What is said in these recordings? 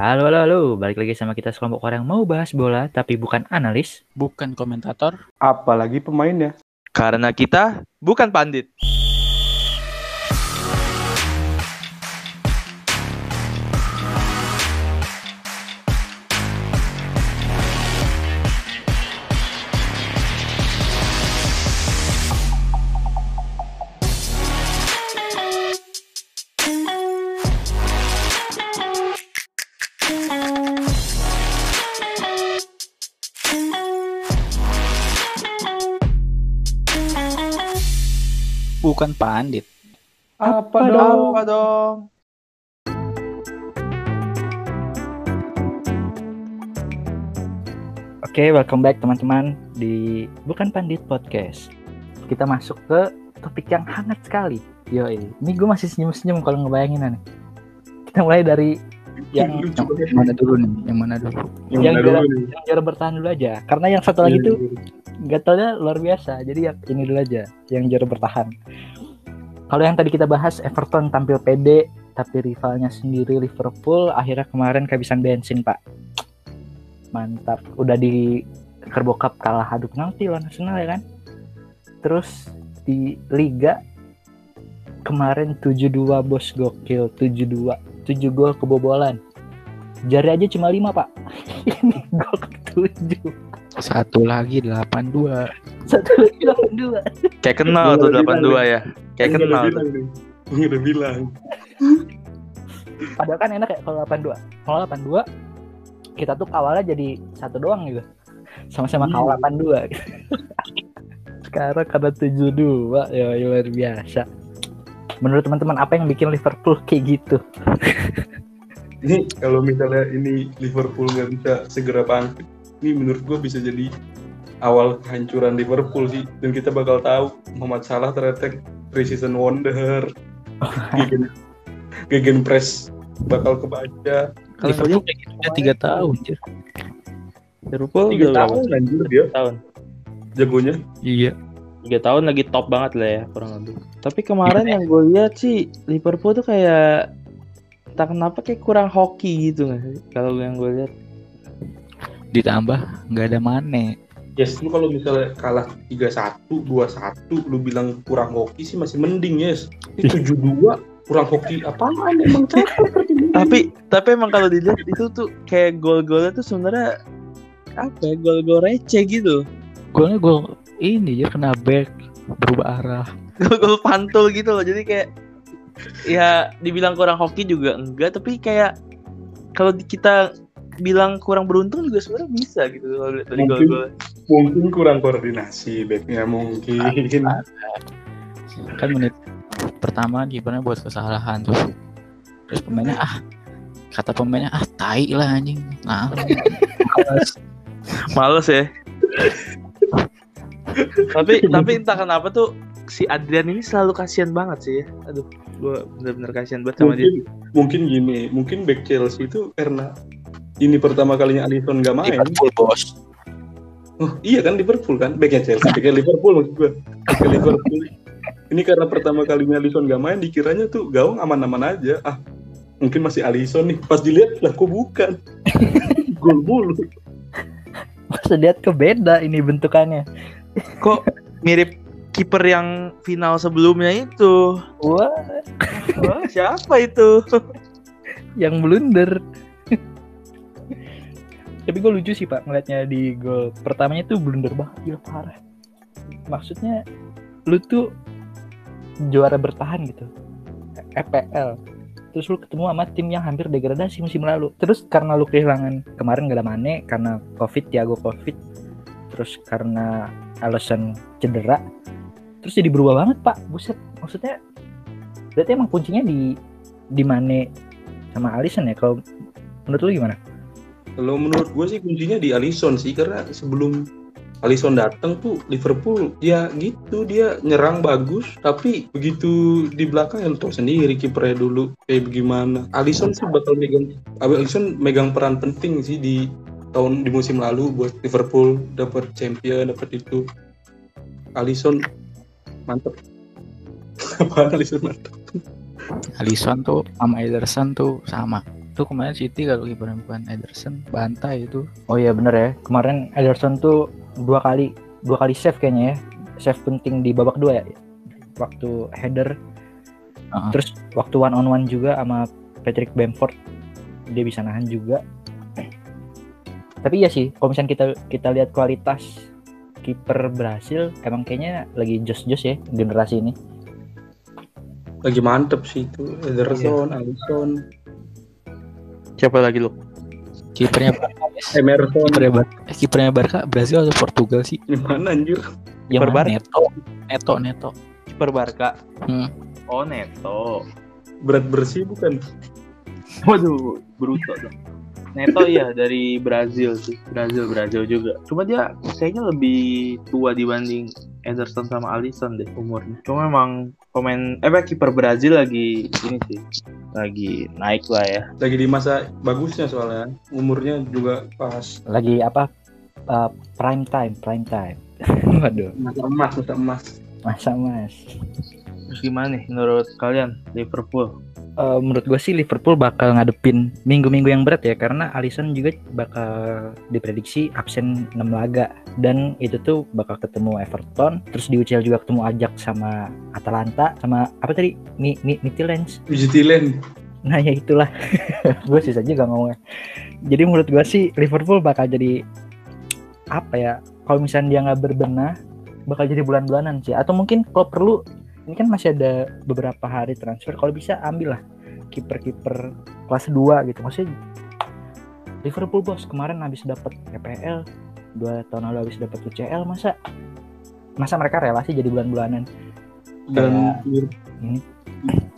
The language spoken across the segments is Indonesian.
Halo, halo, halo. Balik lagi sama kita sekelompok orang mau bahas bola, tapi bukan analis. bukan komentator. Apalagi pemainnya. Karena kita bukan pandit. Bukan pandit. Apa, dong? Apa dong? Oke, welcome back teman-teman di Bukan Pandit Podcast. Kita masuk ke topik yang hangat sekali. Yoi, ini gue masih senyum-senyum kalau ngebayangin nih. Kita mulai dari yang banget. Yang mana dulu nih? Yang mana dulu? Yang Yang mana dulu yang juara bertahan dulu aja. Karena yang satu lagi tuh gatalnya luar biasa. Jadi yang ini dulu aja, yang juara bertahan. Kalau yang tadi kita bahas Everton tampil pede tapi rivalnya sendiri Liverpool akhirnya kemarin kehabisan bensin, Pak. Mantap. Udah di Carbo Cup kalah adu penalti lawan Arsenal ya kan. Terus di Liga kemarin 7-2 bos gokil 7-2 7 gol kebobolan jari aja cuma 5 pak ini gol ke 7 Satu lagi 82. satu lagi 82 Kayak kenal tuh udah 82 bilang ya. Kayak udah kenal nih. Gua udah bilang. padahal kan enak ya kalau 82 kalau 82 kita tuh awalnya jadi satu doang gitu sama-sama Hmm. kawal 82 gitu. sekarang karena 72 ya luar biasa menurut teman-teman apa yang bikin Liverpool kayak gitu Ini kalau misalnya ini Liverpool nggak bisa segera bangkit, ini menurut gua bisa jadi awal kehancuran Liverpool sih. Dan kita bakal tahu Muhammad Salah ternyata preseason wonder. Gegen, gegen press bakal kebaca. Kalau Liverpool kayak gitu udah 3 tahun, Jir. Liverpool Tiga udah tahun anjir dia tahun. jagonya. Iya. Tiga tahun lagi top banget lah ya kurang lebih. Tapi kemarin yang gue lihat sih Liverpool tuh kayak entah kenapa kayak kurang hoki gitu nggak sih? Kalau yang gue lihat. Ditambah nggak ada Mane. Yes, lu kalau misalnya kalah 3-1, 2-1, lu bilang kurang hoki sih masih mending, yes. Ini 7-2, kurang hoki apaan emang Tapi tapi emang kalau dilihat itu tuh kayak gol-golnya tuh sebenarnya apa ya gol-gol receh gitu. Golnya gol ini ya kena back berubah arah. Gol-gol pantul gitu loh. Jadi kayak ya dibilang kurang hoki juga enggak tapi kayak kalau kita bilang kurang beruntung juga sebenarnya bisa gitu kalau lihat dari Mungkin. gol-gol. Mungkin kurang koordinasi backnya mungkin. Kan menit pertama kipernya buat kesalahan tuh. Terus pemainnya ah kata pemainnya ah tai lah anjing. Nah, males. Males ya. tapi tapi entah kenapa tuh si Adrian ini selalu kasihan banget sih ya. Aduh, gua bener-bener kasihan banget sama dia. mungkin, mungkin gini, mungkin back Chelsea itu karena ini pertama kalinya Alisson gak main. Liverpool bos. Oh, iya kan Liverpool kan, backnya Chelsea, backnya Liverpool maksud gue. Backnya Liverpool. Ini karena pertama kalinya Alisson gak main, dikiranya tuh gawang aman-aman aja. Ah, mungkin masih Alisson nih. Pas dilihat, lah kok bukan. Gol mulu. masa lihat ke beda ini bentukannya Kok mirip kiper yang final sebelumnya itu? wah. Wah, siapa itu? yang blunder. Tapi gue lucu sih pak ngeliatnya di gol pertamanya tuh blunder banget gila parah. Maksudnya lu tuh juara bertahan gitu FPL terus lu ketemu sama tim yang hampir degradasi musim lalu. Terus karena lu kehilangan kemarin gak ada Mane karena covid Tiago covid. Terus karena alasan cedera terus jadi berubah banget pak. Buset maksudnya berarti emang kuncinya di di Mane sama Alisson ya? Kalau menurut lu gimana? Kalau menurut gue sih kuncinya di Alisson sih, karena sebelum Alisson datang tuh Liverpool ya gitu dia nyerang bagus tapi begitu di belakang yang tahu sendiri kipernya dulu kayak bagaimana Alisson sih bakal megang Alisson megang peran penting sih di tahun di musim lalu buat Liverpool dapat champion dapat itu. Alisson mantep apaan Alisson mantep Alisson tuh sama Ederson tuh sama. Tuh kemarin City kalau kipernya bukan Ederson, bantai itu. Oh iya bener ya. Kemarin Ederson tuh dua kali dua kali save kayaknya ya. Save penting di babak dua ya. Waktu header, Heeh. terus waktu one on one juga sama Patrick Bamford dia bisa nahan juga. Tapi iya sih, kalau misalnya kita kita lihat kualitas kiper Brasil emang kayaknya lagi jos-jos ya generasi ini. Lagi mantep sih itu. Ederson, Alisson, Siapa lagi lu? Kipernya Barca. Emerson. Kipernya Barca, eh, kipernya Barca Brazil atau Portugal sih? Gimana anjir? Yang mana? Barca. Neto, Neto, Neto. Kiper Barca. Hmm. Oh Neto. Berat bersih bukan? Waduh, Bruto dong. Neto iya dari Brazil sih. Brazil Brazil juga. Cuma dia kayaknya lebih tua dibanding Ederson sama Alisson deh umurnya. Cuma emang pemain eh kiper Brazil lagi ini sih lagi naik lah ya. Lagi di masa bagusnya soalnya. Umurnya juga pas. Lagi apa? uh, prime time, prime time. Waduh, Masa emas, masa emas. masa mas. Terus gimana nih menurut kalian Liverpool? Eh, menurut gue sih Liverpool bakal ngadepin minggu-minggu yang berat ya karena Alisson juga bakal diprediksi absen 6 laga. Dan itu tuh bakal ketemu Everton terus di UCL juga ketemu Ajax sama Atalanta sama apa tadi? Mi, Mi, Midtjylland Midtjylland. nah ya itulah. Gue sih saja gak ngomongnya jadi menurut gue sih Liverpool bakal jadi apa ya? Kalau misalnya dia nggak berbenah bakal jadi bulan-bulanan sih. Atau mungkin kalau perlu ini kan masih ada beberapa hari transfer kalau bisa ambil lah kiper-kiper kelas 2 gitu maksudnya Liverpool bos kemarin habis dapat EPL dua tahun lalu habis dapat UCL masa masa mereka relasi jadi bulan-bulanan Dan menurut, Hmm.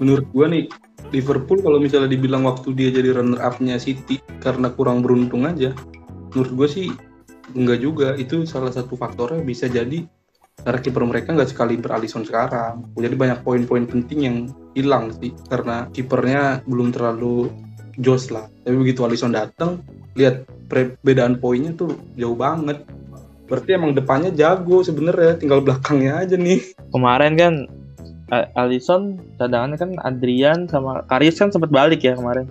menurut gua nih Liverpool kalau misalnya dibilang waktu dia jadi runner up-nya City karena kurang beruntung aja, menurut gua sih enggak juga. Itu salah satu faktornya bisa jadi karena kiper mereka nggak sekali Alisson sekarang. Jadi banyak poin-poin penting yang hilang sih karena kipernya belum terlalu jos lah. Tapi begitu Alisson datang, lihat perbedaan poinnya tuh jauh banget. Berarti emang depannya jago sebenarnya, tinggal belakangnya aja nih. Kemarin kan A- Alisson cadangannya kan Adrian sama Karius kan sempat balik ya kemarin.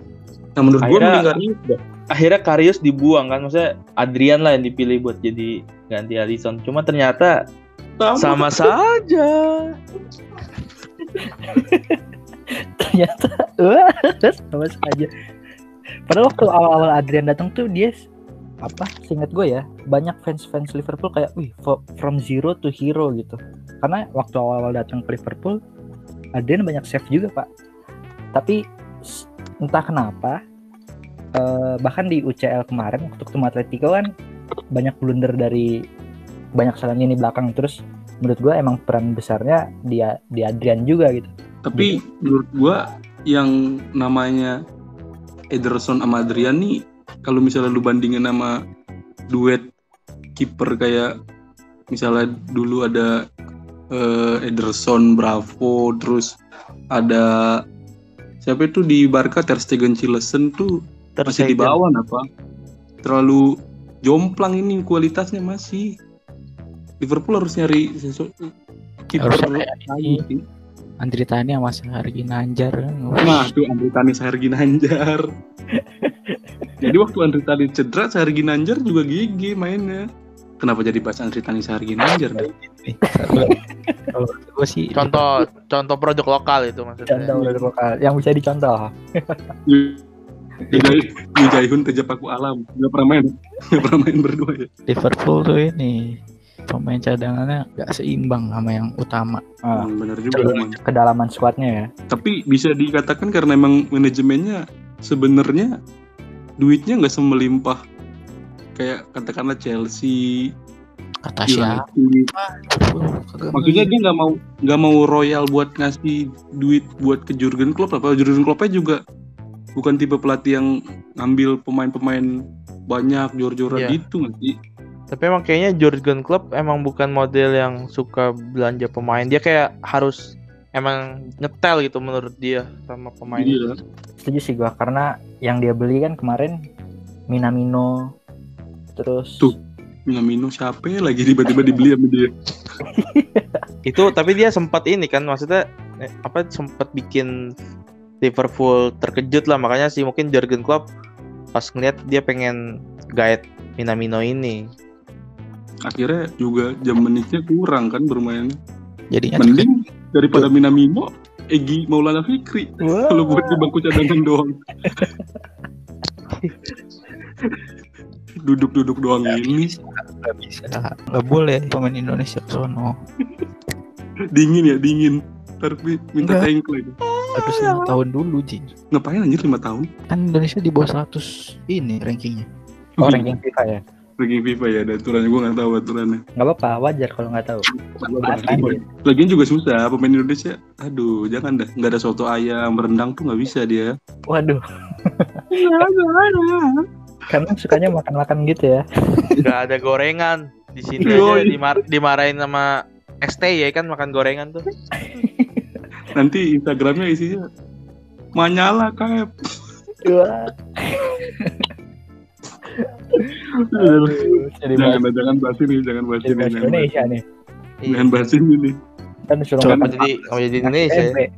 Nah menurut Akhirnya- mending Karius. Akhirnya Karius dibuang kan, maksudnya Adrian lah yang dipilih buat jadi ganti Alisson. Cuma ternyata sama saja. ternyata wah sama saja. Padahal waktu awal-awal Adrian datang tuh dia apa seingat gue ya banyak fans-fans Liverpool kayak wih from zero to hero gitu. Karena waktu awal-awal datang ke Liverpool Adrian banyak save juga pak. Tapi entah kenapa eh, bahkan di UCL kemarin waktu ketemu Atletico kan banyak blunder dari banyak salahnya di belakang terus menurut gue emang peran besarnya dia di Adrian juga gitu Tapi menurut gua yang namanya Ederson sama Adrian nih kalau misalnya lu bandingin sama duet kiper kayak misalnya dulu ada eh, Ederson, Bravo, terus ada siapa itu di Barca Ter Stegen Cillesen tuh masih di bawah apa? Terlalu jomplang ini kualitasnya masih. Liverpool harus nyari kiper ini. sih. Andri Tani sama Sargi Nanjar. Nah, tuh Andri Tani Sahergi Nanjar. jadi waktu Andri Tani cedera, Sahergi Nanjar juga gigi mainnya. Kenapa jadi bahas Andri Tani Sahergi Nanjar? Eh, Kalau gue sih Contoh contoh produk lokal itu maksudnya. contoh produk lokal yang bisa dicontoh Jadi Jaihun Tejapaku Alam nggak pernah main, nggak pernah main berdua ya. Liverpool tuh ini pemain cadangannya gak seimbang sama yang utama. Ah, Hmm, bener juga. kedalaman squadnya ya Tapi bisa dikatakan karena emang manajemennya sebenarnya duitnya nggak semelimpah kayak katakanlah Chelsea, Kata siapa? Maksudnya dia nggak mau nggak mau royal buat ngasih duit buat ke Jurgen Klopp apa Jurgen Kloppnya juga bukan tipe pelatih yang ngambil pemain-pemain banyak jor-joran Iya. gitu nggak sih? Tapi emang kayaknya Jurgen Klopp emang bukan model yang suka belanja pemain. Dia kayak harus emang nyetel gitu menurut dia sama pemain. Iya. setuju sih gua karena yang dia beli kan kemarin Minamino terus Tuh. Minamino siapa ya lagi tiba-tiba dibeli sama dia? Itu tapi dia sempat ini kan maksudnya eh, apa sempat bikin Liverpool terkejut lah makanya sih mungkin Jurgen Klopp pas ngeliat dia pengen guide Minamino ini. Akhirnya juga jam menitnya kurang kan bermain. Jadinya Mending daripada Minamino, Egi Maulana Fikri. Wow. Kalau buat di bangku cadangan doang. Duduk-duduk doang ini. nggak bisa nggak boleh pemain Indonesia sono Dingin ya, dingin. Ntar mi- minta tengkleng. harus lima tahun dulu Ji Ngapain anjir 5 tahun? kan Indonesia di bawah 100 ini rankingnya Oh, ranking FIFA ya. Ranking FIFA ya, ada aturannya. Gue nggak tahu aturannya. Nggak apa-apa, wajar kalau nggak tahu. Lagian juga susah, pemain Indonesia. Aduh, jangan dah. Nggak ada soto ayam, rendang tuh nggak bisa dia. Waduh, kamu sukanya makan-makan gitu ya? Gak ada gorengan di sini aja dimar- dimarahin sama ST ya kan makan gorengan tuh. Nanti Instagramnya isinya Manyala kayak. Jadi jangan bahas, jangan bahas ini jangan bahas ini bahas jangan bahas- Indonesia nih. jangan bahas ini nih Kan disuruh Coba jadi kamu jadi Indonesia. ya.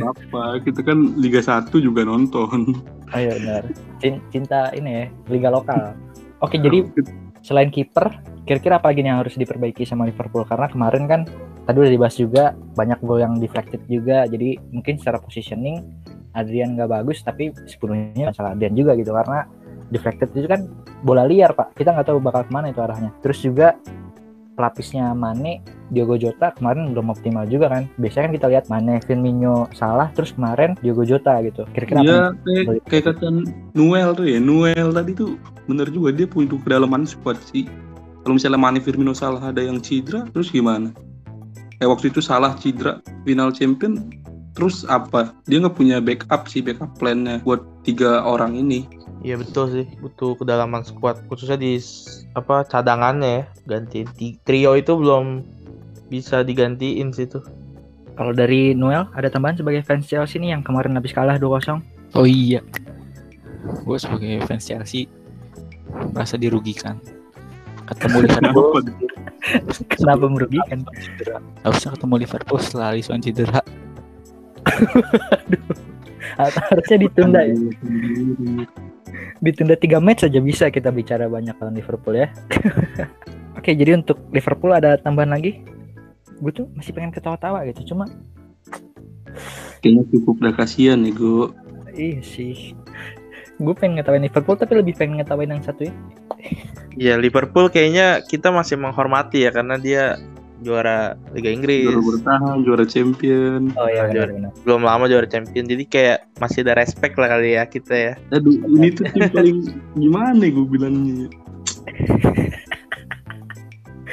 apa kita kan Liga 1 juga nonton iya benar. Cin- Cinta ini ya, liga lokal. Oke, jadi selain kiper, kira-kira apa lagi yang harus diperbaiki sama Liverpool? Karena kemarin kan tadi udah dibahas juga banyak gol yang deflected juga. Jadi mungkin secara positioning Adrian nggak bagus, tapi sepenuhnya masalah Adrian juga gitu karena deflected itu kan bola liar pak. Kita nggak tahu bakal ke mana itu arahnya. Terus juga pelapisnya Mane, Diogo Jota kemarin belum optimal juga kan. Biasanya kan kita lihat Mane, Firmino salah, terus kemarin Diogo Jota gitu. Kira-kira apa nih? kayak kayak kata Noel tuh ya Noel tadi tuh bener juga dia punya kedalaman squad sih kalau misalnya Mane Firmino salah ada yang cedera terus gimana kayak waktu itu salah cedera final champion terus apa dia nggak punya backup sih backup plannya buat tiga orang ini Iya betul sih, butuh kedalaman squad khususnya di apa cadangannya ya. Gantiin Ti- trio itu belum bisa digantiin situ. Kalau dari Noel ada tambahan sebagai fans Chelsea nih yang kemarin habis kalah 2-0. oh iya gue sebagai fans Chelsea merasa dirugikan ketemu Liverpool Kenapa? Kenapa merugikan? usah ketemu Liverpool setelah Alisson cedera Harusnya ditunda ya. Ditunda 3 match saja bisa kita bicara banyak lawan Liverpool ya. Oke, jadi untuk Liverpool ada tambahan lagi? Gue tuh masih pengen ketawa-tawa gitu, cuma kayaknya cukup dah kasihan ya gue iya sih. Gue pengen ngetawain Liverpool tapi lebih pengen ngetawain yang satu ya. Ya Liverpool kayaknya kita masih menghormati ya karena dia juara Liga Inggris. juara bertahan juara champion Oh iya Lanjut. benar-benar. Belum lama juara champion. Jadi kayak masih ada respect lah kali ya kita ya. aduh ini tuh tim paling gimana gue bilangnya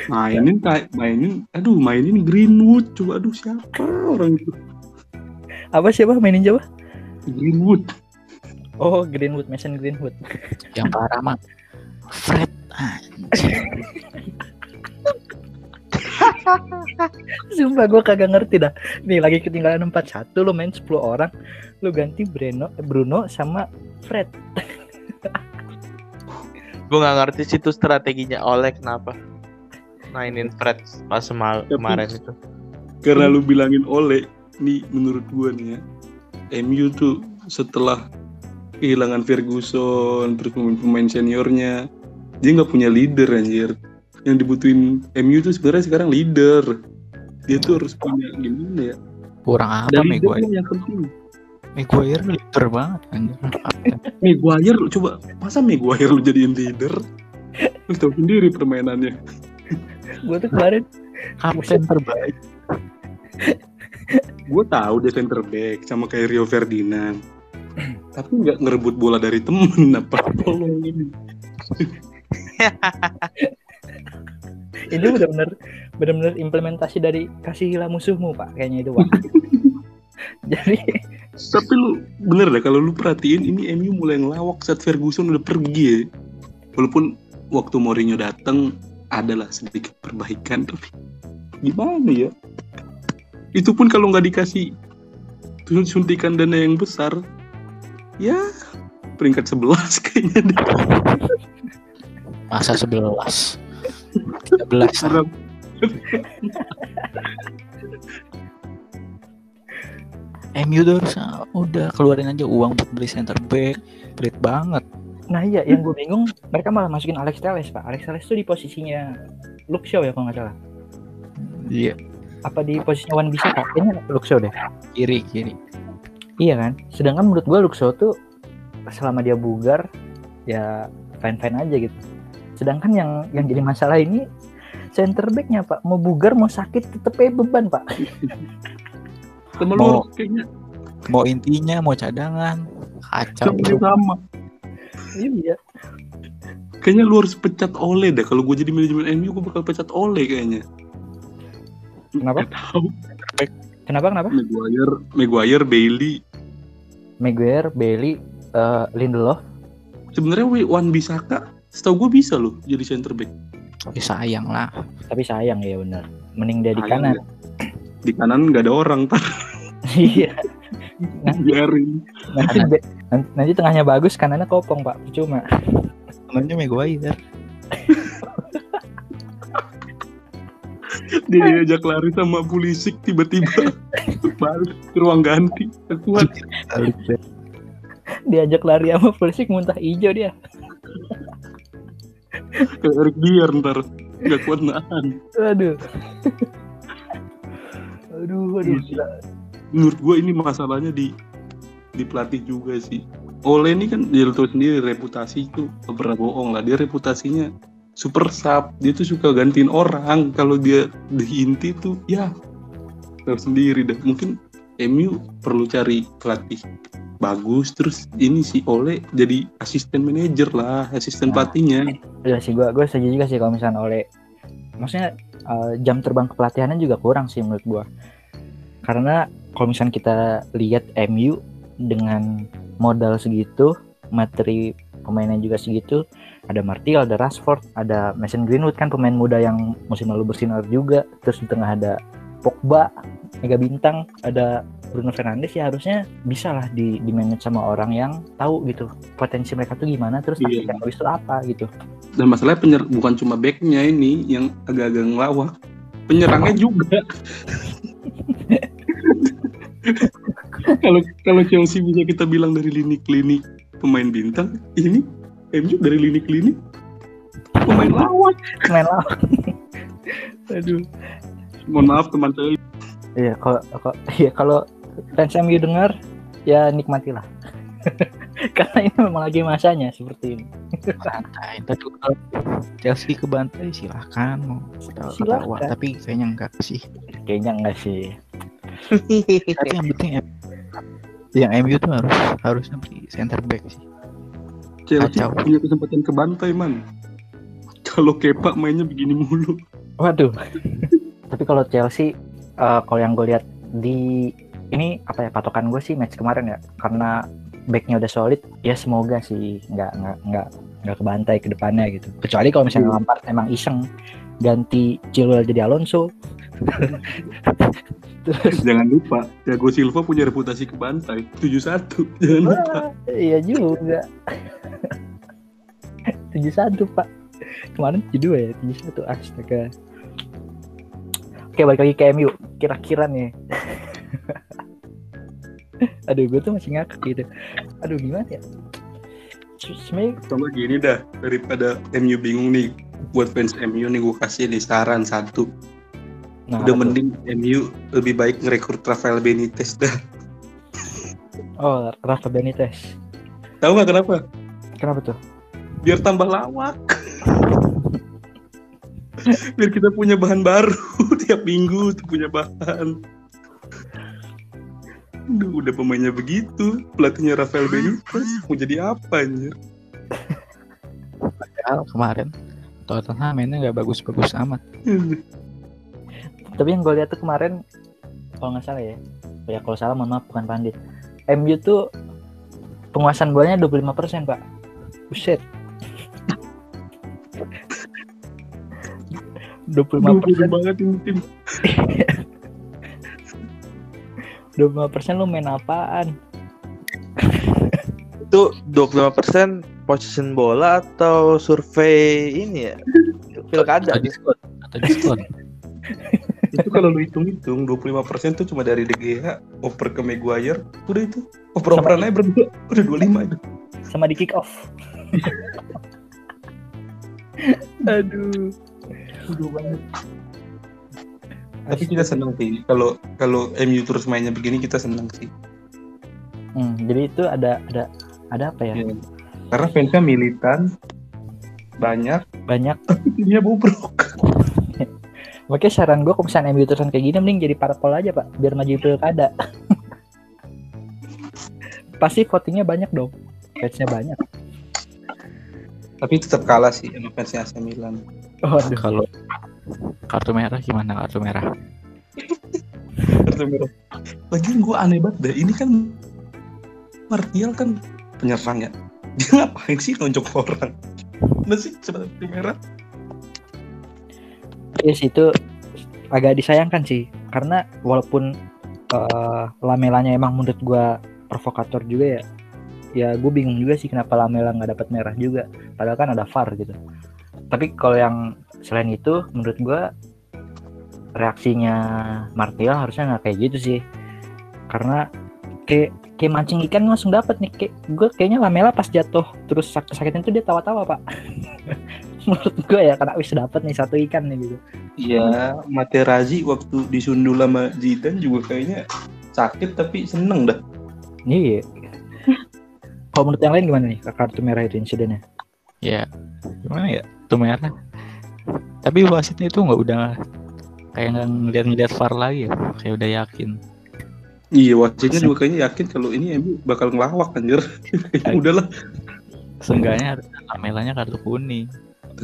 mainin kayak mainin aduh mainin Greenwood coba aduh siapa orang itu Apa siapa mainin Jawa? Greenwood Oh, Greenwood, Mason Greenwood. yang parah mah Fred anjing Sumpah gue kagak ngerti dah. Nih lagi ketinggalan 4-1 lo main 10 orang, lo ganti Bruno, Bruno sama Fred. Gue nggak ngerti sih itu strateginya oleh kenapa mainin Fred pas semal- Tapi- kemarin itu. karena lu bilangin Ole nih menurut gua nih ya MU tuh setelah kehilangan Ferguson terus pemain-pemain seniornya dia nggak punya leader anjir yang dibutuhin MU tuh sebenarnya sekarang leader. Dia tuh harus punya gimana ya? Kurang apa Maguire? yang penting. Maguire leader banget anjir Maguire coba masa Maguire lu jadiin leader? Lu tahu sendiri permainannya. Gue tuh kemarin kapten terbaik. Gue tahu dia center back sama kayak Rio Ferdinand. Tapi nggak ngerebut bola dari temen apa tolong ini ini benar-benar benar-benar implementasi dari kasihilah musuhmu pak kayaknya itu pak. Jadi Tapi lu bener dah kalau lu perhatiin ini MU mulai ngelawak saat Ferguson udah pergi ya. Walaupun waktu Mourinho datang adalah sedikit perbaikan tapi gimana ya? Itu pun kalau nggak dikasih sun- suntikan dana yang besar, ya peringkat 11 kayaknya deh. masa 11 13 Harap- MU tuh harus udah keluarin aja uang buat beli center back pelit banget Nah iya, yang gue bingung mereka malah masukin Alex Telles pak. Alex Telles tuh di posisinya Luke Shaw ya kalau nggak salah. iya Apa di posisinya Wan bisa kak? Kayaknya Luke Shaw deh. kiri kiri Iya kan. Sedangkan menurut gue Luke Shaw tuh selama dia bugar ya fine fine aja gitu. Sedangkan yang yang jadi masalah ini center backnya pak mau bugar mau sakit tetep beban pak. Mau- kayaknya mau intinya mau cadangan kacau sama iya. Kayaknya lu harus pecat Ole dah. Kalau gue jadi manajemen MU, gue bakal pecat Ole kayaknya. Kenapa? Tahu. Kenapa kenapa? Maguire, Maguire, Bailey. Maguire, Bailey, eh, Lindelof. Sebenarnya Wi- Wan Bisaka, setahu gue bisa loh jadi center back. Ya, sayang lah Tapi sayang ya bener. Mending dia di Sayang kanan. ya. Di kanan nggak ada orang, tar Iya. biarin. nanti, nanti nanti tengahnya bagus kanannya kopong pak cuma namanya Maguire Dia diajak lari sama Pulisic tiba-tiba balik ke ruang ganti. Kuat. diajak lari sama Pulisic muntah hijau dia Ke Eric Dier ntar. Nggak kuat nahan. aduh aduh aduh gila. Menurut gue ini masalahnya di di pelatih juga sih. Ole ini kan dia tahu sendiri reputasi itu pernah bohong lah. Dia reputasinya super sub. Dia tuh suka gantiin orang. Kalau dia di inti tuh ya tahu sendiri dah. Mungkin MU perlu cari pelatih bagus terus ini si Ole jadi asisten manajer lah asisten Nah. pelatihnya. Iya sih gua gua setuju juga sih kalau misalnya oleh maksudnya eh, jam terbang kepelatihannya juga kurang sih menurut gua. Karena kalau misalnya kita lihat MU dengan modal segitu materi pemainnya juga segitu ada Martial, ada Rashford, ada Mason Greenwood kan pemain muda yang musim lalu bersinar juga. Terus di tengah ada Pogba, Mega Bintang, ada Bruno Fernandes ya harusnya bisa lah di, di manage sama orang yang tahu gitu potensi mereka tuh gimana terus Iya. yang habis itu apa gitu. Dan masalahnya penyer bukan cuma backnya ini yang agak-agak ngelawak penyerangnya juga. Kalau kalau Chelsea bisa kita bilang dari lini klinik pemain bintang ini MU dari lini klinik pemain lawak. Main lawak. Aduh. Mohon maaf teman saya. Iya kalau kalau iya kalau fans MU dengar ya nikmatilah. Karena ini memang lagi masanya seperti ini. Bantai tapi kalau Chelsea ke bantai silahkan mau. Wah, tapi kayaknya enggak sih. Kayaknya enggak sih. Tapi yang penting M- yang MU tuh harus harusnya beli center back sih. Chelsea Kacau. punya kesempatan ke bantai man. Kalau Kepa mainnya begini mulu. Waduh. Tapi kalau Chelsea eh, kalau yang gue lihat di ini apa ya patokan gue sih match kemarin ya karena backnya udah solid ya semoga sih nggak nggak nggak nggak kebantai ke depannya gitu kecuali kalau misalnya Hmm. Lampard emang iseng ganti Chilwell jadi Alonso jangan lupa Thiago Silva punya reputasi ke bantai 7-1 jangan lupa iya juga. tujuh satu pak. Kemarin tujuh dua ya, tujuh satu astaga. Oke balik lagi ke MU. Kira-kira nih. Aduh gue tuh masih ngakak gitu. Aduh gimana ya? Sebenernya Sama gini dah daripada MU bingung nih buat fans MU nih gue kasih nih saran satu nah, udah mending MU lebih baik ngerekrut Rafael Benitez dah Oh Rafa Benitez. tahu nggak kenapa Kenapa tuh? biar tambah lawak biar kita punya bahan baru tiap minggu tuh punya bahan Aduh, udah pemainnya begitu. Pelatihnya Rafael Benitez. Mau jadi apa anjir? Padahal kemarin Tottenham mainnya nggak bagus-bagus amat. Tapi yang gue lihat tuh kemarin kalau nggak salah ya, ya kalau salah mohon maaf bukan pandit. MU tuh penguasaan bolanya 25% pak. Buset. 25% Aduh, banget ini tim 25% lu main apaan? Itu 25% possession bola atau survei ini ya? Pilkada. atau diskon atau diskon itu kalau lu hitung-hitung 25% tuh cuma dari Gea, oper ke Maguire, udah itu. Oper-operan aja berdua, udah 25 itu. sama di kick off. Aduh. Udah banget. Tapi kita seneng sih kalau kalau MU terus mainnya begini kita seneng sih. Hmm, jadi itu ada ada ada apa ya? Iya. Karena fansnya militan banyak, Banyak. tapi timnya bobrok. Makanya saran gue kalau misalnya MU terusan kayak gini mending jadi parpol aja pak, biar maju pilkada. Pasti votingnya banyak dong, fansnya banyak. Tapi tetap kalah sih sama fansnya AC Milan. Oh, Aduh, kalau kartu merah gimana kartu merah? Kartu merah. Lagian gue aneh banget deh. Ini kan Martial kan penyerang ya. Dia ngapain sih nonjok orang? Mana sih sebenarnya kartu merah? Yes itu agak disayangkan sih karena walaupun eh, lamelanya emang menurut gua provokator juga ya ya gue bingung juga sih kenapa lamela nggak dapat merah juga padahal kan ada VAR gitu tapi kalau yang selain itu menurut gua reaksinya Martial harusnya nggak kayak gitu sih karena kayak kayak mancing ikan langsung dapat nih kayak gue kayaknya lamela pas jatuh terus sak sakitin tuh dia tawa-tawa pak menurut gue ya karena wis dapat nih satu ikan nih gitu Iya, Materazzi waktu disundul sama Zidane juga kayaknya sakit tapi seneng dah. Iya. Kalau menurut yang lain gimana nih kartu merah itu insidennya? Ya gimana ya? Kartu merah. Tapi wasitnya itu nggak udah kayak nggak ngeliat-ngeliat VAR lagi ya, kayak udah yakin. Iya, wasitnya juga kayaknya yakin kalau ini MU bakal ngelawak anjir. Udahlah. Seenggaknya harusnya lamelanya kartu kuning.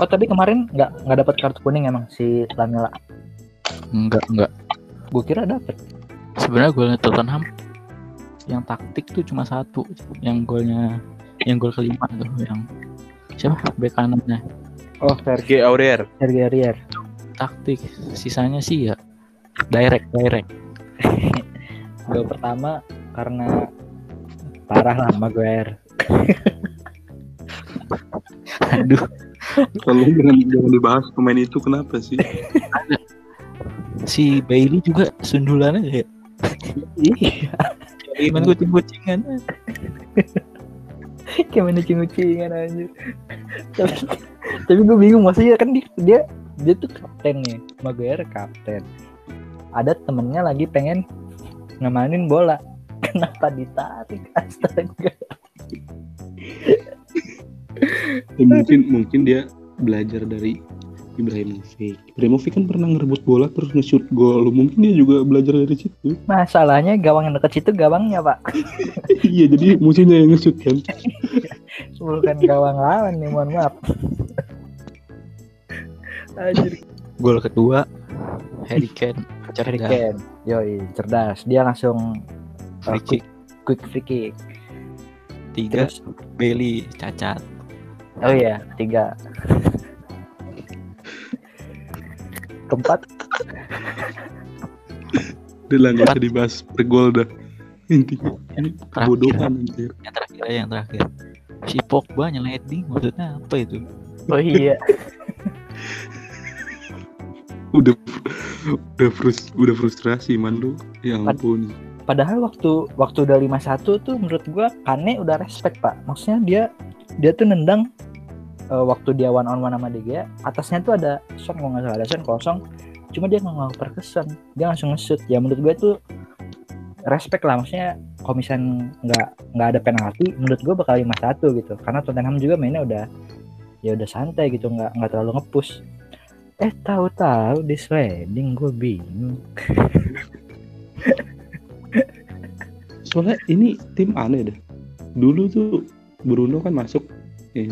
Oh tapi kemarin nggak nggak dapat kartu kuning emang si Lamela. Enggak, enggak. Gue kira dapat. Sebenarnya golnya Tottenham yang taktik tuh cuma satu, yang golnya yang gol kelima tuh yang siapa bek kanannya Oh Sergei Aurier. Sergio Aurier. taktik sisanya sih ya direct direct Gol pertama karena parah lah Maguire. aduh Kalau jangan jangan dibahas pemain itu kenapa sih? si Bailey juga sundulannya ya Iya. gimana kucing kucingan Kayak main kucing-kucingan anjir. tapi tapi gue bingung maksudnya kan dia, dia dia tuh kapten nih Maguire kapten. Ada temennya lagi pengen ngemanin bola. Kenapa ditarik astaga? Ya, mungkin mungkin dia belajar dari Ibrahimovic. Ibrahimovic kan pernah ngerebut bola terus nge-shoot gol. Mungkin dia juga belajar dari situ. Masalahnya gawang yang deket situ gawangnya pak. iya, jadi musuhnya yang nge-shoot kan. Bukan gawang lawan nih mohon maaf. Anjir. gol kedua Harry Kane Harry cerdas Kane. Yoi, cerdas. Dia langsung uh, free kick quick free kick. tiga Terus, Bailey cacat oh iya, tiga. Keempat, Udah lah nggak usah dibahas per gol dah. Intinya ini kebodohan anjir. yang terakhir aja yang terakhir si Pogba nyeleding maksudnya apa itu oh iya. Udah udah frus udah frustrasi man lu. Ya ampun. Padahal waktu waktu udah 5-1 tuh menurut gua Kane udah respect, Pak. Maksudnya dia dia tuh nendang eh, waktu dia one on one sama Gea, atasnya tuh ada kalau nggak salah ada Son kosong. Cuma dia nggak ngoper ke Son. Dia langsung nge-shoot. Ya menurut gue tuh respect lah maksudnya misalnya nggak nggak ada penalti menurut gue bakal 5-1 gitu karena Tottenham juga mainnya udah ya udah santai gitu nggak nggak terlalu ngepush eh tahu-tahu di sliding gue bingung Soalnya ini tim aneh deh. Dulu tuh Bruno kan masuk, eh,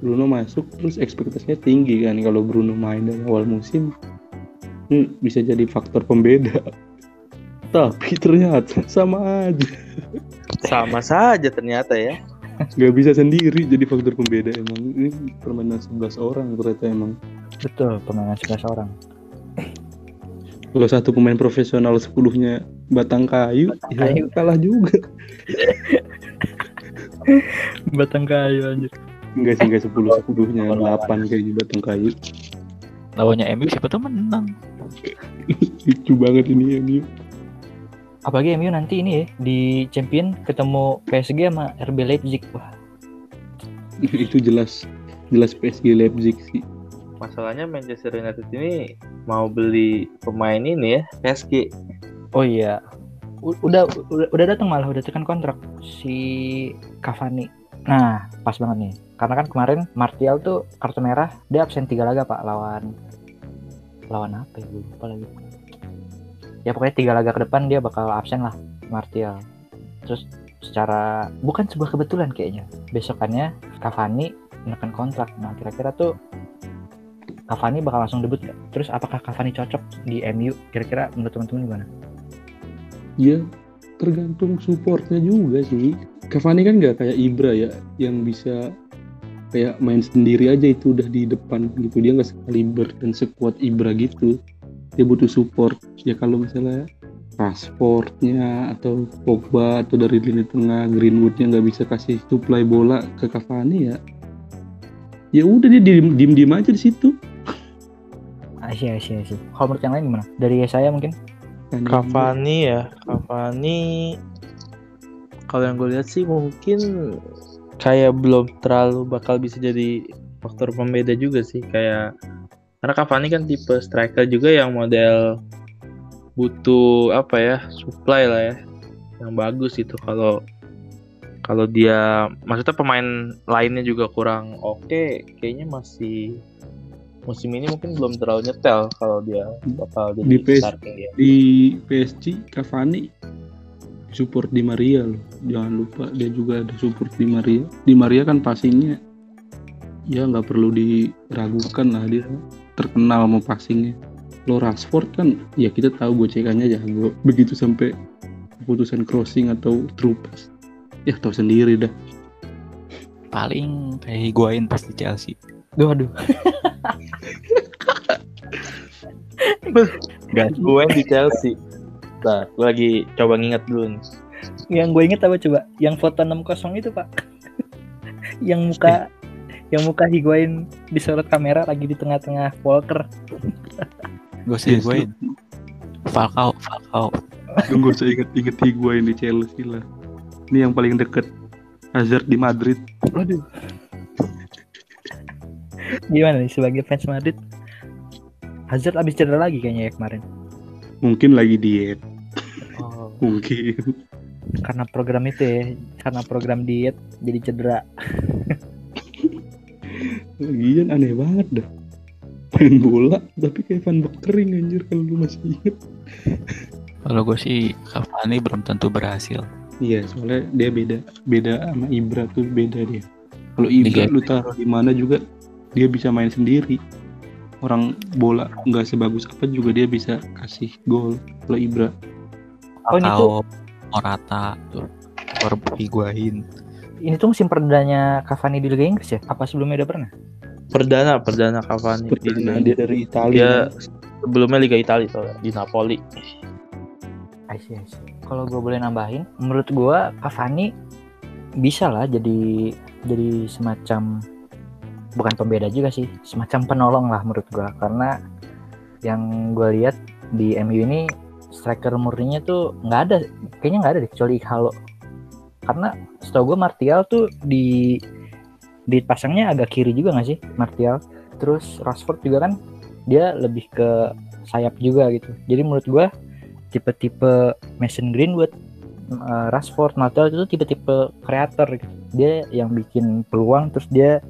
Bruno masuk terus ekspektasinya tinggi kan kalau Bruno main dari awal musim hmm, bisa jadi faktor pembeda. Tapi ternyata sama aja, Sama saja ternyata ya. nggak bisa sendiri jadi faktor pembeda emang ini permainan 11 orang ternyata emang. betul permainan 11 orang Kalau satu pemain profesional 10-nya batang kayu, ya kayu. kalah juga. batang kayu anjir Enggak sih, enggak 10 10-nya 8 kayaknya batang kayu. lawannya MU siapa tuh menang Lucu banget ini MU. Apalagi MU nanti ini ya di Champion ketemu PSG sama RB Leipzig. Wah, itu jelas jelas PSG Leipzig sih. Masalahnya Manchester United ini mau beli pemain ini ya, PSG. oh iya. U- Udah udah, udah datang malah udah tekan kontrak si Cavani. Nah, pas banget nih. Karena kan kemarin Martial tuh kartu merah, dia absen tiga laga Pak lawan lawan apa ya? Lupa lagi. Ya pokoknya tiga laga ke depan dia bakal absen lah Martial. Terus secara bukan sebuah kebetulan kayaknya. Besokannya Cavani menekan kontrak. Nah, kira-kira tuh Cavani bakal langsung debut nggak? Terus apakah Cavani cocok di MU? Kira-kira menurut teman-teman gimana? Ya tergantung supportnya juga sih. Cavani kan nggak kayak Ibra ya yang bisa kayak main sendiri aja itu udah di depan gitu dia nggak sekaliber dan sekuat Ibra gitu dia butuh support ya kalau misalnya Rashfordnya atau Pogba atau dari lini tengah Greenwoodnya nggak bisa kasih supply bola ke Cavani ya ya udah dia diem diem, diem aja di situ Asyik, asyik, asyik. Kalau menurut yang lain gimana? Dari saya mungkin? Cavani ya, Cavani kalau yang gue lihat sih mungkin kayak belum terlalu bakal bisa jadi faktor pembeda juga sih kayak karena Cavani kan tipe striker juga yang model butuh apa ya supply lah ya yang bagus itu kalau kalau dia maksudnya pemain lainnya juga kurang oke kayaknya masih musim ini mungkin belum terlalu nyetel kalau dia bakal jadi Di PS starting dia. di PSG Cavani support di Maria loh jangan lupa dia juga ada support di Maria di Maria kan passingnya ya nggak perlu diragukan lah dia terkenal sama passingnya lo Rashford kan ya kita tahu gocekannya jago begitu sampai keputusan crossing atau through pass ya tahu sendiri dah Paling kayak Higuain pas di Chelsea. Duh, aduh. Gak gue di Chelsea. Nah, gue lagi coba nginget dulu nih. Yang gue inget apa coba? Yang foto 60 itu, Pak. yang muka yang muka Higuain disorot kamera lagi di tengah-tengah Walker. Gue sih Higuain. Falcao, Falcao. lu nggak usah inget-inget Higuain di Chelsea lah ini yang paling deket Hazard di Madrid Waduh. Gimana nih sebagai fans Madrid? Hazard abis cedera lagi kayaknya ya kemarin. mungkin lagi diet. Mungkin. Karena program itu ya, karena program diet jadi cedera. Lagian aneh banget dah. Main bola tapi kayak Van Bekkering anjir kalau lu masih inget Kalau gue sih Cavani belum tentu berhasil. iya soalnya dia beda beda sama Ibra tuh beda dia. Kalau Ibra lu taruh di mana juga dia bisa main sendiri. Orang bola nggak sebagus apa juga dia bisa kasih gol. Kalau Ibra Oh, ini Falcao, Morata, tuh. Higuain. Ini tuh musim perdananya Cavani di Liga Inggris ya? Apa sebelumnya udah pernah? Perdana, perdana Cavani. Perdana di, dia dari dia Italia sebelumnya Liga Italia soalnya di Napoli. I see, I see. Kalau gue boleh nambahin, menurut gue Cavani bisa lah jadi jadi semacam bukan pembeda juga sih, semacam penolong lah menurut gue karena yang gue lihat di MU ini striker murninya tuh nggak ada, kayaknya nggak ada deh kecuali Ighalo. Karena setahu gue Martial tuh di dipasangnya agak kiri juga nggak sih Martial. Terus Rashford juga kan dia lebih ke sayap juga gitu. Jadi menurut gue tipe-tipe Mason Greenwood, uh, Rashford, Martial itu tipe-tipe kreator gitu. Dia yang bikin peluang terus dia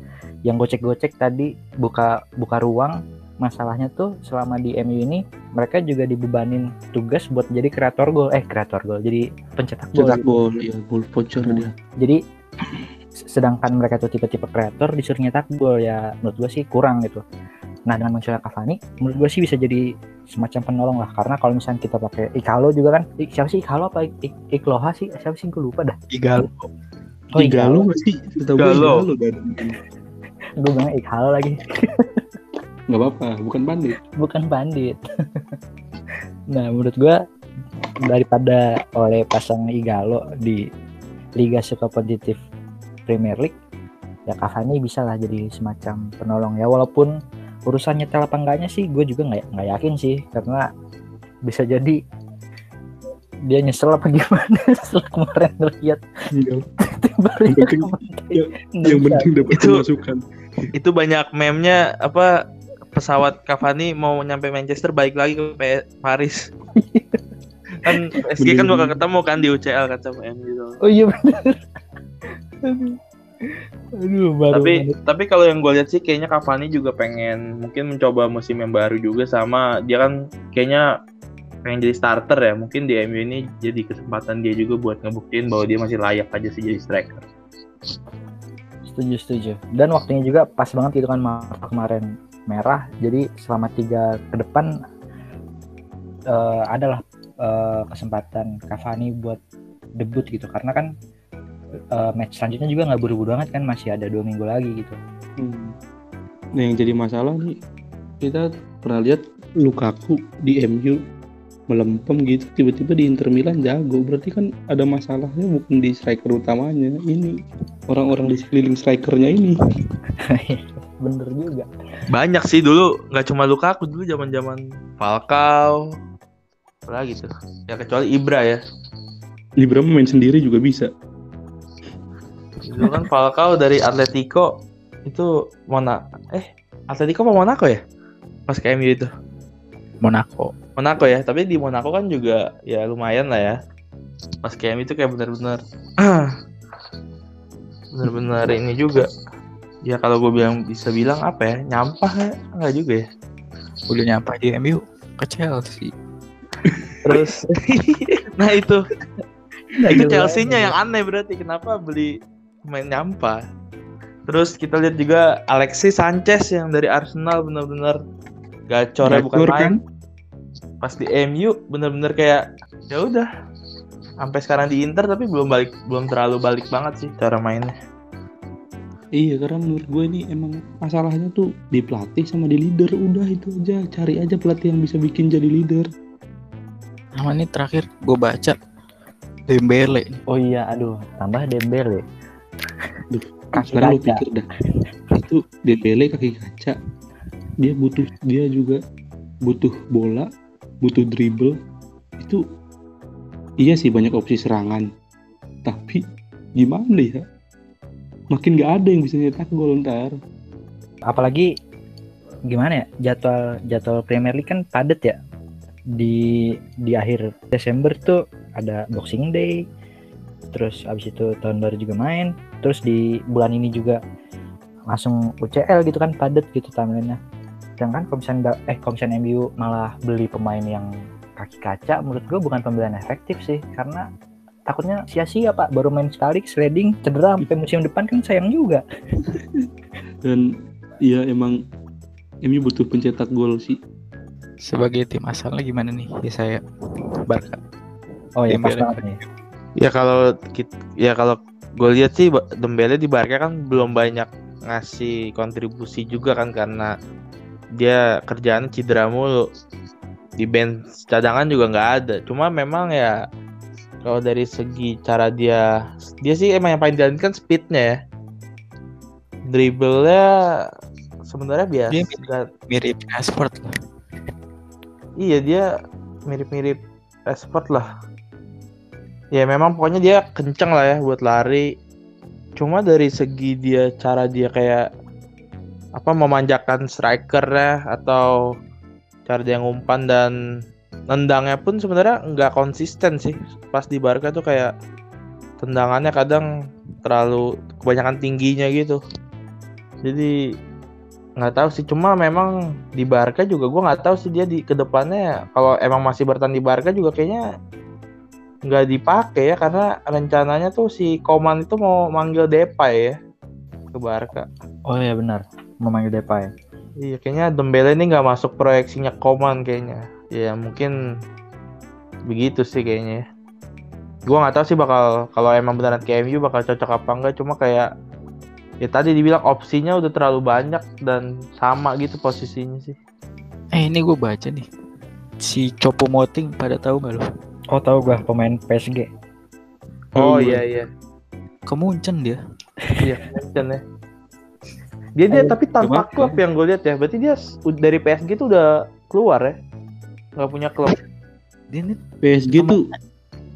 yang gocek-gocek tadi buka buka ruang. Masalahnya tuh selama di MU ini mereka juga dibebanin tugas buat jadi kreator gol, eh kreator gol, jadi pencetak gol. cetak gitu. gol ya gol voucher dia Jadi sedangkan mereka tuh tipe-tipe kreator disuruh nyetak gol ya menurut gue sih kurang gitu. Nah dengan munculnya Cavani, menurut gue sih bisa jadi semacam penolong lah karena kalau misalnya kita pakai Ikalo juga kan, I- siapa sih Ikalo apa Ik- Ikloha sih, siapa sih gue lupa dah. Igalo. Oh Igalo sih Igalo. Igalo gue bilang Ikalo lagi, nggak apa-apa bukan bandit bukan bandit. nah menurut gue daripada oleh pasang Igalo di Liga Superkompetitif Premier League, ya Cavani bisa lah jadi semacam penolong ya walaupun urusan nyetel apa enggaknya sih gue juga nggak nggak yakin sih karena bisa jadi dia nyesel apa gimana setelah kemarin lihat Iya. Yang penting- Yang penting dapat Itu- masukan. Itu banyak meme-nya apa pesawat Cavani mau nyampe Manchester balik lagi ke Paris. kan PSG kan bakal ketemu kan di UCL kan sama MU gitu. oh iya benar aduh. Baru tapi banget. tapi kalau yang gue lihat sih kayaknya Cavani juga pengen mungkin mencoba musim yang baru juga sama dia kan kayaknya pengen jadi starter ya. Mungkin di MU ini jadi kesempatan dia juga buat ngebuktiin bahwa dia masih layak aja sih jadi striker. Setuju setuju. Dan waktunya juga pas banget gitu kan Marta kemarin merah. Jadi selama tiga ke depan eh, adalah eh, kesempatan Cavani buat debut gitu. Karena kan eh, match selanjutnya juga nggak buru-buru banget kan masih ada dua minggu lagi gitu. Hmm. Nah yang jadi masalah nih kita pernah lihat Lukaku di MU melempem gitu tiba-tiba di Inter Milan jago. Berarti kan ada masalahnya bukan di striker utamanya ini orang-orang di sekeliling strikernya ini bener juga. Banyak sih dulu nggak cuma Lukaku dulu zaman zaman Falcao. Apa lagi tuh? Ya kecuali Ibra ya. Ibra main sendiri juga bisa. Dulu kan Falcao dari Atletico itu Mona eh Atletico apa Monaco ya? Pas ke MU itu. Monaco. Monaco ya, tapi di Monaco kan juga ya lumayan lah ya. Pas KM itu kayak bener-bener bener-bener ini juga. Ya kalau gue bilang bisa bilang apa ya, nyampah ya, enggak juga ya. udah nyampe di MU ke Chelsea Terus? Nah itu. Nggak itu. Chelsea-nya yang aneh berarti. Kenapa beli pemain nyampah. Terus kita lihat juga Alexis Sanchez yang dari Arsenal bener-bener gacornya bukan Gacor main. kan? Pas di MU bener-bener kayak ya udah. Sampai sekarang di Inter tapi belum balik belum terlalu balik banget sih cara mainnya iya karena menurut gue ini emang masalahnya tuh di pelatih sama di leader. Udah itu aja cari aja pelatih yang bisa bikin jadi leader. Sama ini terakhir gue baca. Dembele. Oh iya aduh tambah Dembele. Duh, sekarang lu pikir dah. Itu DPL kaki kaca. Dia butuh dia juga butuh bola butuh dribble. Itu iya sih banyak opsi serangan. Tapi gimana ya makin gak ada yang bisa nyetak gol ntar. Apalagi gimana ya jadwal jadwal Premier League kan padat ya. Di di akhir Desember tuh ada Boxing Day terus abis itu tahun baru juga main terus di bulan ini juga langsung UCL gitu kan padat gitu timelinenya. Sedangkan nggak- eh misalnya MU malah beli pemain yang kaki kaca menurut gue bukan pembelian efektif sih karena takutnya sia-sia pak. Baru main sekali sliding cedera sampai musim depan kan sayang juga. Dan ya emang MU butuh pencetak gol sih. Sebagai tim asalnya gimana nih? Ya saya Barca. Oh ya pas banget nih. Ya kalau ya kalau gue lihat sih Dembele di Barca kan belum banyak ngasih kontribusi juga kan karena dia kerjaan cedera mulu. Di bench cadangan juga nggak ada. Cuma memang ya kalau dari segi cara dia dia sih emang yang paling dijalankan speednya ya dribblenya sebenarnya biasa Dia Nggak- mirip Rashford lah Iya dia mirip-mirip Rashford lah. Ya memang pokoknya dia kenceng lah ya buat lari. Cuma dari segi dia cara dia kayak apa memanjakan strikernya atau cara dia ngumpan dan nendangnya pun sebenarnya nggak konsisten sih. Pas di Barca tuh kayak tendangannya kadang terlalu kebanyakan tingginya gitu. Jadi nggak tahu sih cuma memang di Barca juga gua nggak tahu sih dia di ke depannya kalau emang masih bertahan di Barca juga kayaknya nggak dipakai ya karena rencananya tuh si Koman itu mau manggil Depay ya ke Barca Oh iya benar, memanggil Depay. iya kayaknya Dembele ini nggak masuk proyeksinya Koman kayaknya ya mungkin begitu sih kayaknya ya. gua nggak tahu sih bakal kalau emang beneran ke MU bakal cocok apa enggak cuma kayak ya tadi dibilang opsinya udah terlalu banyak dan sama gitu posisinya sih eh ini gue baca nih si Chopo Moting pada tahu nggak lo Oh tahu gua pemain PSG. Oh Hmm. iya iya. kemuncen dia Iya, Munchen ya. Dia dia Ayo, tapi tanpa klub yang gue lihat ya. Berarti dia dari PSG tuh udah keluar ya. Nggak punya klub. Dia nih PSG Emang- tuh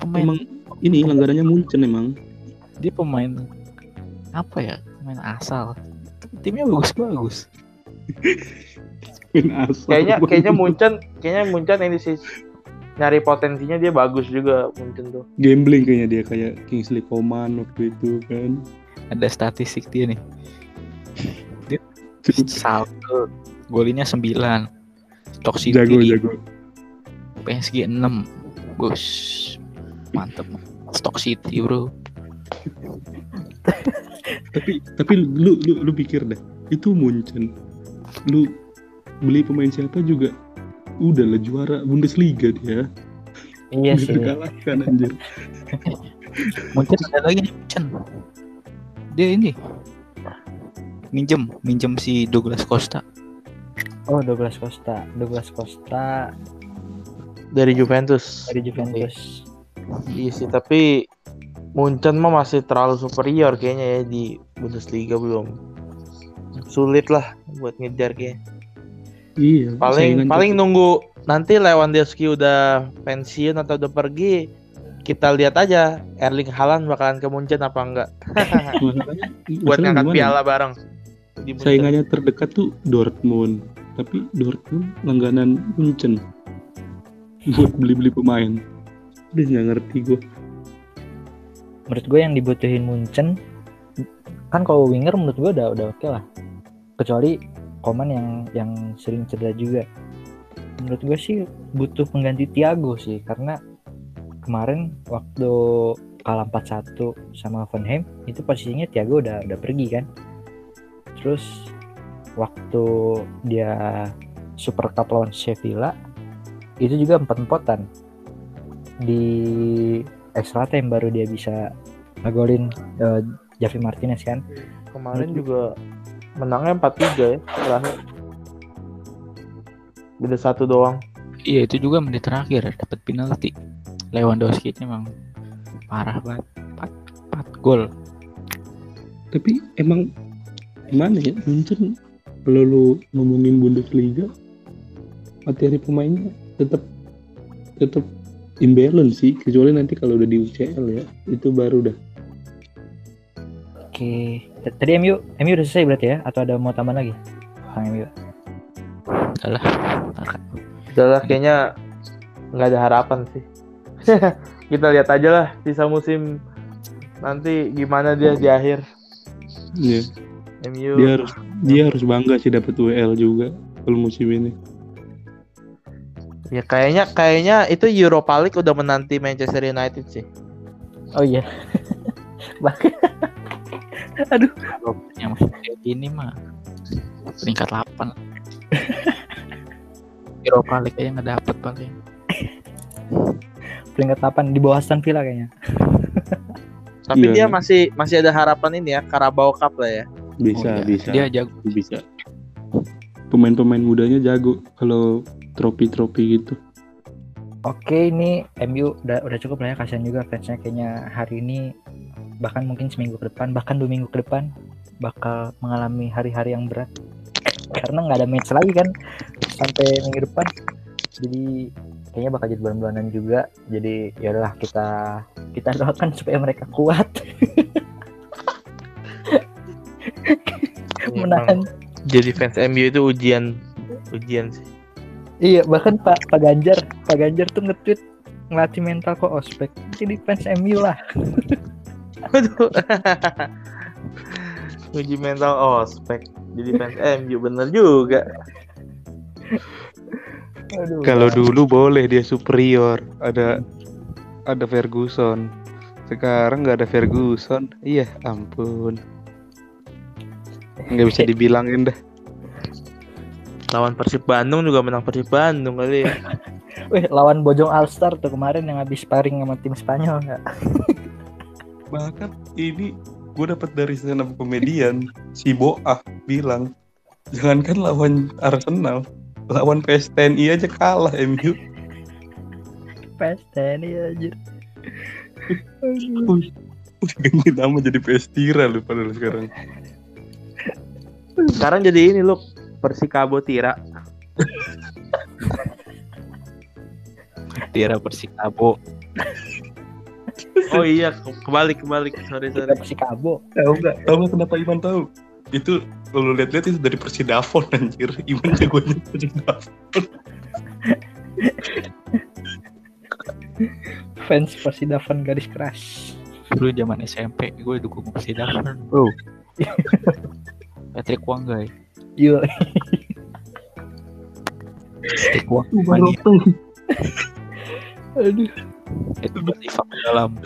pemain emang ini langganannya Munchen emang. dia pemain apa ya? Pemain asal. Timnya bagus-bagus. Kayaknya kayaknya Munchen kayaknya Munchen ini sih nyari potensinya dia bagus juga Munchen tuh. gambling kayaknya dia kayak Kingsley Coman waktu itu kan. Ada statistik dia nih. Saldo golinya 9. Stock City jago jago. PSG 6. Bos. Mantep. Stock City, Bro. Tapi tapi lu lu lu pikir dah, itu Munchen. Lu beli pemain siapa juga udah lah juara Bundesliga dia. Iya sih. terkalahkan anjir. Mungkin ada lagi nih Chen. Dia ini minjem minjem si Douglas Costa Oh Douglas Costa, Douglas Costa Dari Juventus. dari Juventus. Iya sih, tapi Munchen mah masih terlalu superior kayaknya ya di Bundesliga belum. Sulit lah buat ngejar kayaknya. Iya. Paling paling nunggu nanti Lewandowski udah pensiun atau udah pergi, kita lihat aja Erling Haaland bakalan ke Munchen apa enggak buat ngangkat gimana? piala bareng. Di Munchen. Saingannya terdekat tuh Dortmund, tapi Dortmund langganan Munchen buat beli-beli pemain. Udah nggak ngerti gue. Menurut gue yang dibutuhin Munchen kan kalau winger menurut gue udah udah oke lah. Kecuali Koman yang yang sering cedera juga. Menurut gue sih butuh pengganti Thiago sih karena kemarin waktu kalah 4-1 sama Hoffenheim itu posisinya Thiago udah udah pergi kan. Terus waktu dia Super Cup lawan Sevilla itu juga empat-empatan di extra time baru dia bisa ngegolin eh, Javi Martinez kan? Kemarin juga menangnya 4-3 ya terakhir. Beda satu doang. iya itu juga menit terakhir dapat penalti. Lewandowski ini emang parah banget. 4, 4 gol. Tapi emang gimana ya Munchen kalau lu ngomongin Bundesliga materi pemainnya tetap tetap imbalance sih. Kecuali nanti kalau udah di UCL ya itu baru dah. Oke. Tadi MU MU udah selesai berarti ya? Atau ada mau tambahan lagi? Kang MU udah lah. Udah lah, kayaknya nggak ada harapan sih. Kita lihat aja lah sisa musim nanti gimana dia di akhir. Iya. MU dia harus dia harus bangga sih dapat WL juga kalau musim ini ya kayaknya kayaknya itu Europa League udah menanti Manchester United sih. oh iya bahkan aduh yang masih kayak gini mah peringkat 8 Eropa League aja nggak dapet paling peringkat 8 di bawah Aston Villa kayaknya Tapi Iya. dia masih masih ada harapan ini ya Carabao Cup lah ya. bisa Oh, iya. bisa dia jago bisa pemain-pemain mudanya jago kalau trofi-trofi gitu. Oke ini MU udah udah cukup lah ya kasihan juga fansnya kayaknya hari ini bahkan mungkin seminggu ke depan bahkan dua minggu ke depan bakal mengalami hari-hari yang berat. Karena nggak ada match lagi kan sampai minggu depan. Jadi kayaknya bakal jadi bulan-bulanan juga. Jadi ya udahlah kita kita doakan supaya mereka kuat. Menahan. Jadi fans MU itu ujian ujian sih. Iya bahkan Pak Pak Ganjar Pak Ganjar tuh nge-tweet ngelatih mental kok ospek. Jadi fans MU lah. Waduh. Uji mental ospek. Jadi fans MU bener juga. Aduh, kalau dulu boleh dia superior. Ada ada Ferguson. Sekarang nggak ada Ferguson. Iya ampun. Nggak bisa dibilangin dah Lawan Persib Bandung juga menang Persib Bandung kali ya. Wih, lawan Bojong Alstar tuh kemarin yang habis sparring sama tim Spanyol nggak? bahkan ini gue dapat dari stand up komedian si Boah bilang jangankan lawan Arsenal lawan PSTNI aja kalah MU PES TNI anjir. Udah ganti nama jadi PS Tira lu padahal sekarang Sekarang jadi ini lu Persikabo Tira. Tira Persikabo. Oh iya, ke- kebalik kebalik. Sorry sorry. Kita Persikabo. Tahu nggak? Tahu nggak kenapa Iman tahu? Itu kalau lihat-lihat itu dari Persidafon anjir. Iman jagonya Persidafon. Fans Persidavan garis keras. Dulu zaman SMP gue dukung Persidavan. Bro. Patrick Wanggai. Yuk. Patrick Wanggai. Aduh. Itu bersifat dalam.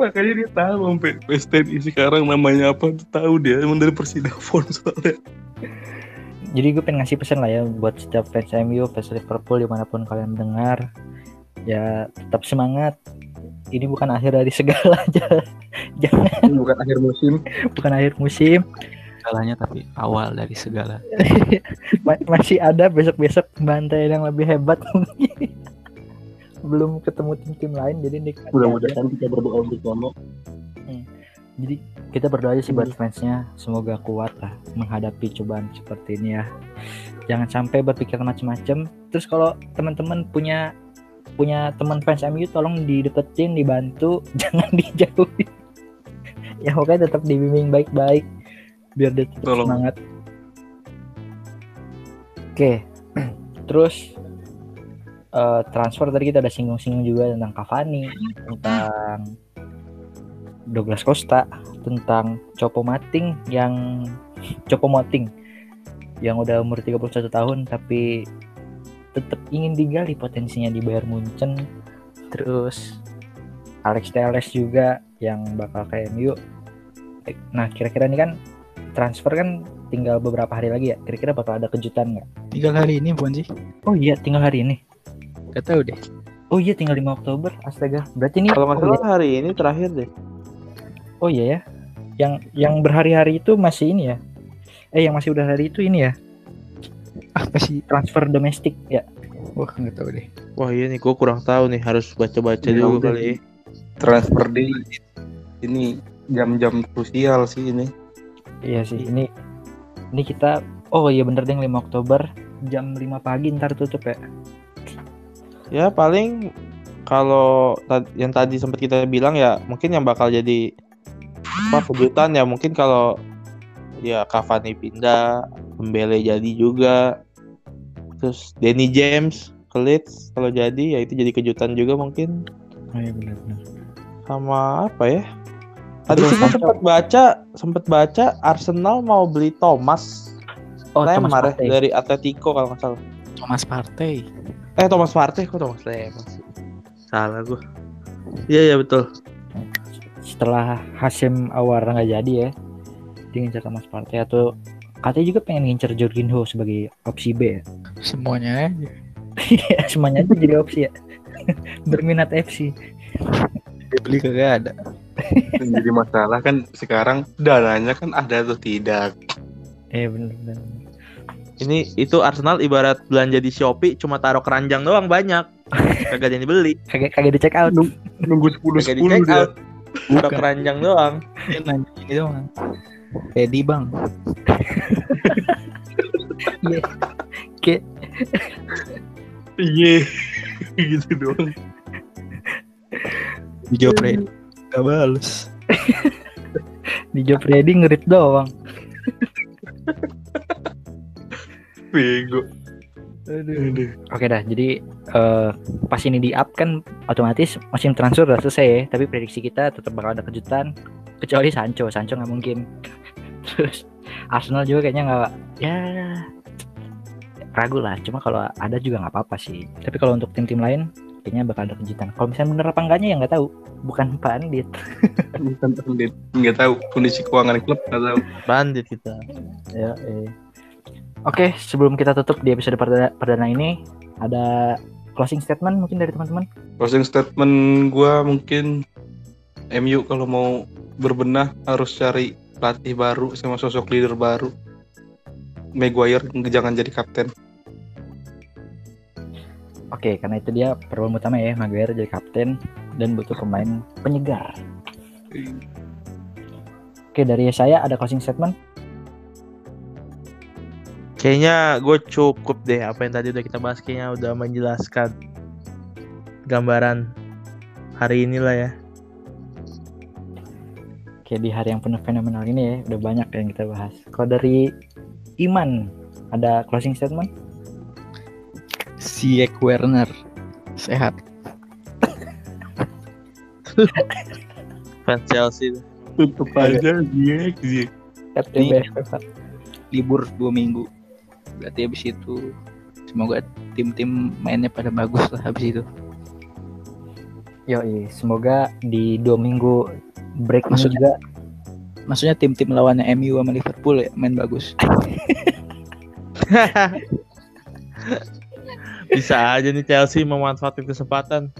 Makanya dia tahu sampai PSTNI sekarang namanya apa tuh tahu dia emang dari Persidafon soalnya. Jadi gue pengen ngasih pesan lah ya buat setiap fans MU, fans Liverpool di mana pun kalian dengar, ya tetap semangat. Ini bukan akhir dari segala, jangan Bukan akhir musim. bukan akhir musim. Segalanya tapi awal dari segala. Ma- masih ada besok-besok pembantaian yang lebih hebat mungkin. Belum ketemu tim-tim lain, jadi. Mudah-mudahan kita berdoa bersama. Jadi kita berdoa aja sih buat fansnya, semoga kuat lah menghadapi cobaan seperti ini ya. Jangan sampai berpikir macam-macam. Terus kalau teman-teman punya punya teman fans MU tolong dideketin, dibantu, jangan dijauhin. ya pokoknya tetap dibimbing baik-baik biar dia tetap Tolong. semangat. Oke. Terus eh, transfer tadi kita udah singgung-singgung juga tentang Cavani, tentang Douglas Costa, tentang Chopo Mating yang Chopo Moting yang udah umur 31 tahun tapi tetap ingin digali potensinya di Bayern Munchen. Terus Alex Telles juga yang bakal ke MU. Eh, Nah, kira-kira ini kan transfer kan tinggal beberapa hari lagi ya. Kira-kira bakal ada kejutan nggak? Tinggal hari ini bukan sih? Oh iya, tinggal hari ini. Gak tahu deh. Oh iya, tinggal 5 Oktober. Astaga. Berarti ini Kalau nggak oh, iya. salah hari ini terakhir deh. Oh iya ya. Yang yang berhari-hari itu masih ini ya. Eh yang masih udah hari itu ini ya. Apa sih? Transfer domestik ya. Wah nggak tahu deh. Wah iya nih, gue kurang tahu nih. Harus baca-baca Ya dulu kali. Transfer day ini jam-jam krusial sih ini. Iya sih. Ini ini kita Oh iya bener deh 5 Oktober jam 5 pagi ntar tutup ya. Ya paling kalau yang tadi sempat kita bilang ya mungkin yang bakal jadi apa kejutan ya mungkin kalau ya Cavani pindah, Pembele jadi juga, terus Danny James ke Leeds kalau jadi ya itu jadi kejutan juga mungkin Oh iya bener bener. sama apa ya? Tadi sih gue sempat baca, sempat baca Arsenal mau beli Thomas Oh Thomas Lemar ya, Partey. dari Atletico kalau nggak salah. Thomas Partey. Eh Thomas Partey kok Thomas Lemar sih? Salah gue. Iya iya betul. Setelah Hasim Awar nggak jadi ya. Dia ngincer Thomas Partey atau katanya juga pengen ngincer Jorginho sebagai opsi B ya. Semuanya aja. Semuanya aja jadi opsi ya. Berminat FC. Dibeli kagak ada. Yang jadi masalah kan sekarang dananya kan ada atau tidak. Eh bener bener. Ini itu Arsenal ibarat belanja di Shopee cuma taruh keranjang doang banyak. Kagak ada yang dibeli. Kagak kagak di check out. Nunggu 10 Kagak di 10 check dia. out. Taruh Bukan. keranjang doang. Nanya ini doang. Teddy bang. Kayak Iya. gitu doang. Dijawab Reddy. Gak bales. di job ready ngerit doang. Bego. Aduh. Oke dah, jadi eh, pas ini di up kan otomatis musim transfer udah selesai ya. Tapi prediksi kita tetap bakal ada kejutan. Kecuali Sancho, Sancho nggak mungkin. Terus Arsenal juga kayaknya nggak, ya ragu lah. Cuma kalau ada juga nggak apa-apa sih. Tapi kalau untuk tim-tim lain, kayaknya bakal ada kejutan. Kalau misalnya bener apa enggaknya ya nggak tahu. Bukan pandit. Bukan pandit. Nggak tahu kondisi keuangan klub nggak tahu. Bandit kita. Ya, eh. Oke, sebelum kita tutup di episode perdana, perdana ini, ada closing statement mungkin dari teman-teman. Closing statement gua mungkin MU kalau mau berbenah harus cari pelatih baru sama sosok leader baru. Maguire jangan jadi kapten. Oke, karena itu dia perubahan utama ya, Maguire jadi kapten dan butuh pemain penyegar. Oke, dari saya ada closing statement. Kayaknya gue cukup deh apa yang tadi udah kita bahas kayaknya udah menjelaskan gambaran hari inilah ya. Oke, di hari yang penuh fenomenal ini ya, udah banyak yang kita bahas. Kalau dari Iman, ada closing statement? Siek Werner sehat. Fans Chelsea. Tutup aja Ziyech, Ziyech. FTB libur dua minggu berarti habis itu semoga tim-tim mainnya pada bagus lah habis itu Yoi, semoga di dua minggu break Maksudnya- juga maksudnya tim-tim lawannya MU sama Liverpool ya main bagus Bisa aja nih Chelsea memanfaatkan kesempatan.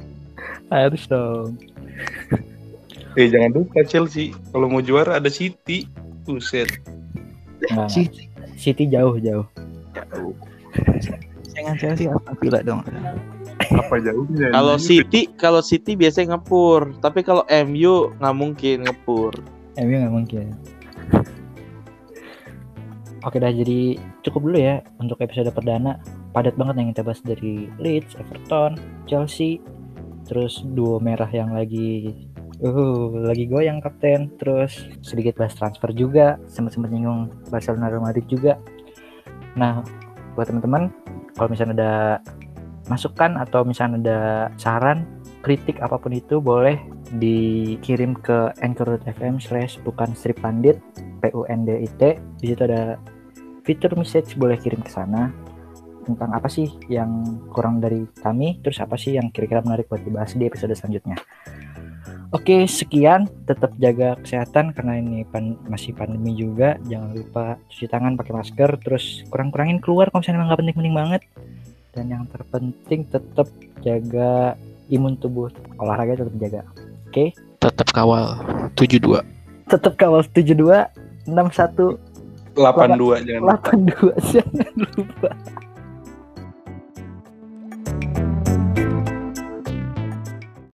harus dong. Eh jangan lupa Chelsea. Kalau mau juara ada City. Buset. Nggak, sih City jauh jauh. jangan Chelsea Aston Villa dong Apa jauhnya? Kalau City, kalau City biasanya ngepur, tapi kalau MU nggak mungkin ngepur. MU nggak mungkin. Oke dah jadi cukup dulu ya untuk episode perdana. Padat banget yang kita bahas dari Leeds, Everton, Chelsea, terus duo merah yang lagi uh lagi goyang kapten, terus sedikit bahas transfer juga, sempat-sempat nyinggung Barcelona Real Madrid juga. Nah, buat teman-teman kalau misalnya ada masukan atau misalnya ada saran, kritik apa pun itu boleh dikirim ke anchor.fm slash bukan strip pandit p u n d i t. Di situ ada fitur message boleh kirim ke sana. Tentang apa sih yang kurang dari kami terus apa sih yang kira-kira menarik buat dibahas di episode selanjutnya. Oke sekian. Tetap jaga kesehatan karena ini pan- masih pandemi juga. Jangan lupa cuci tangan pakai masker terus kurang-kurangin keluar kalau misalnya nggak penting-penting banget dan yang terpenting tetap jaga imun tubuh. Olahraga tetap jaga. Oke? Tetap kawal 72 tetap kawal 72 61 82 jangan 82 jangan lupa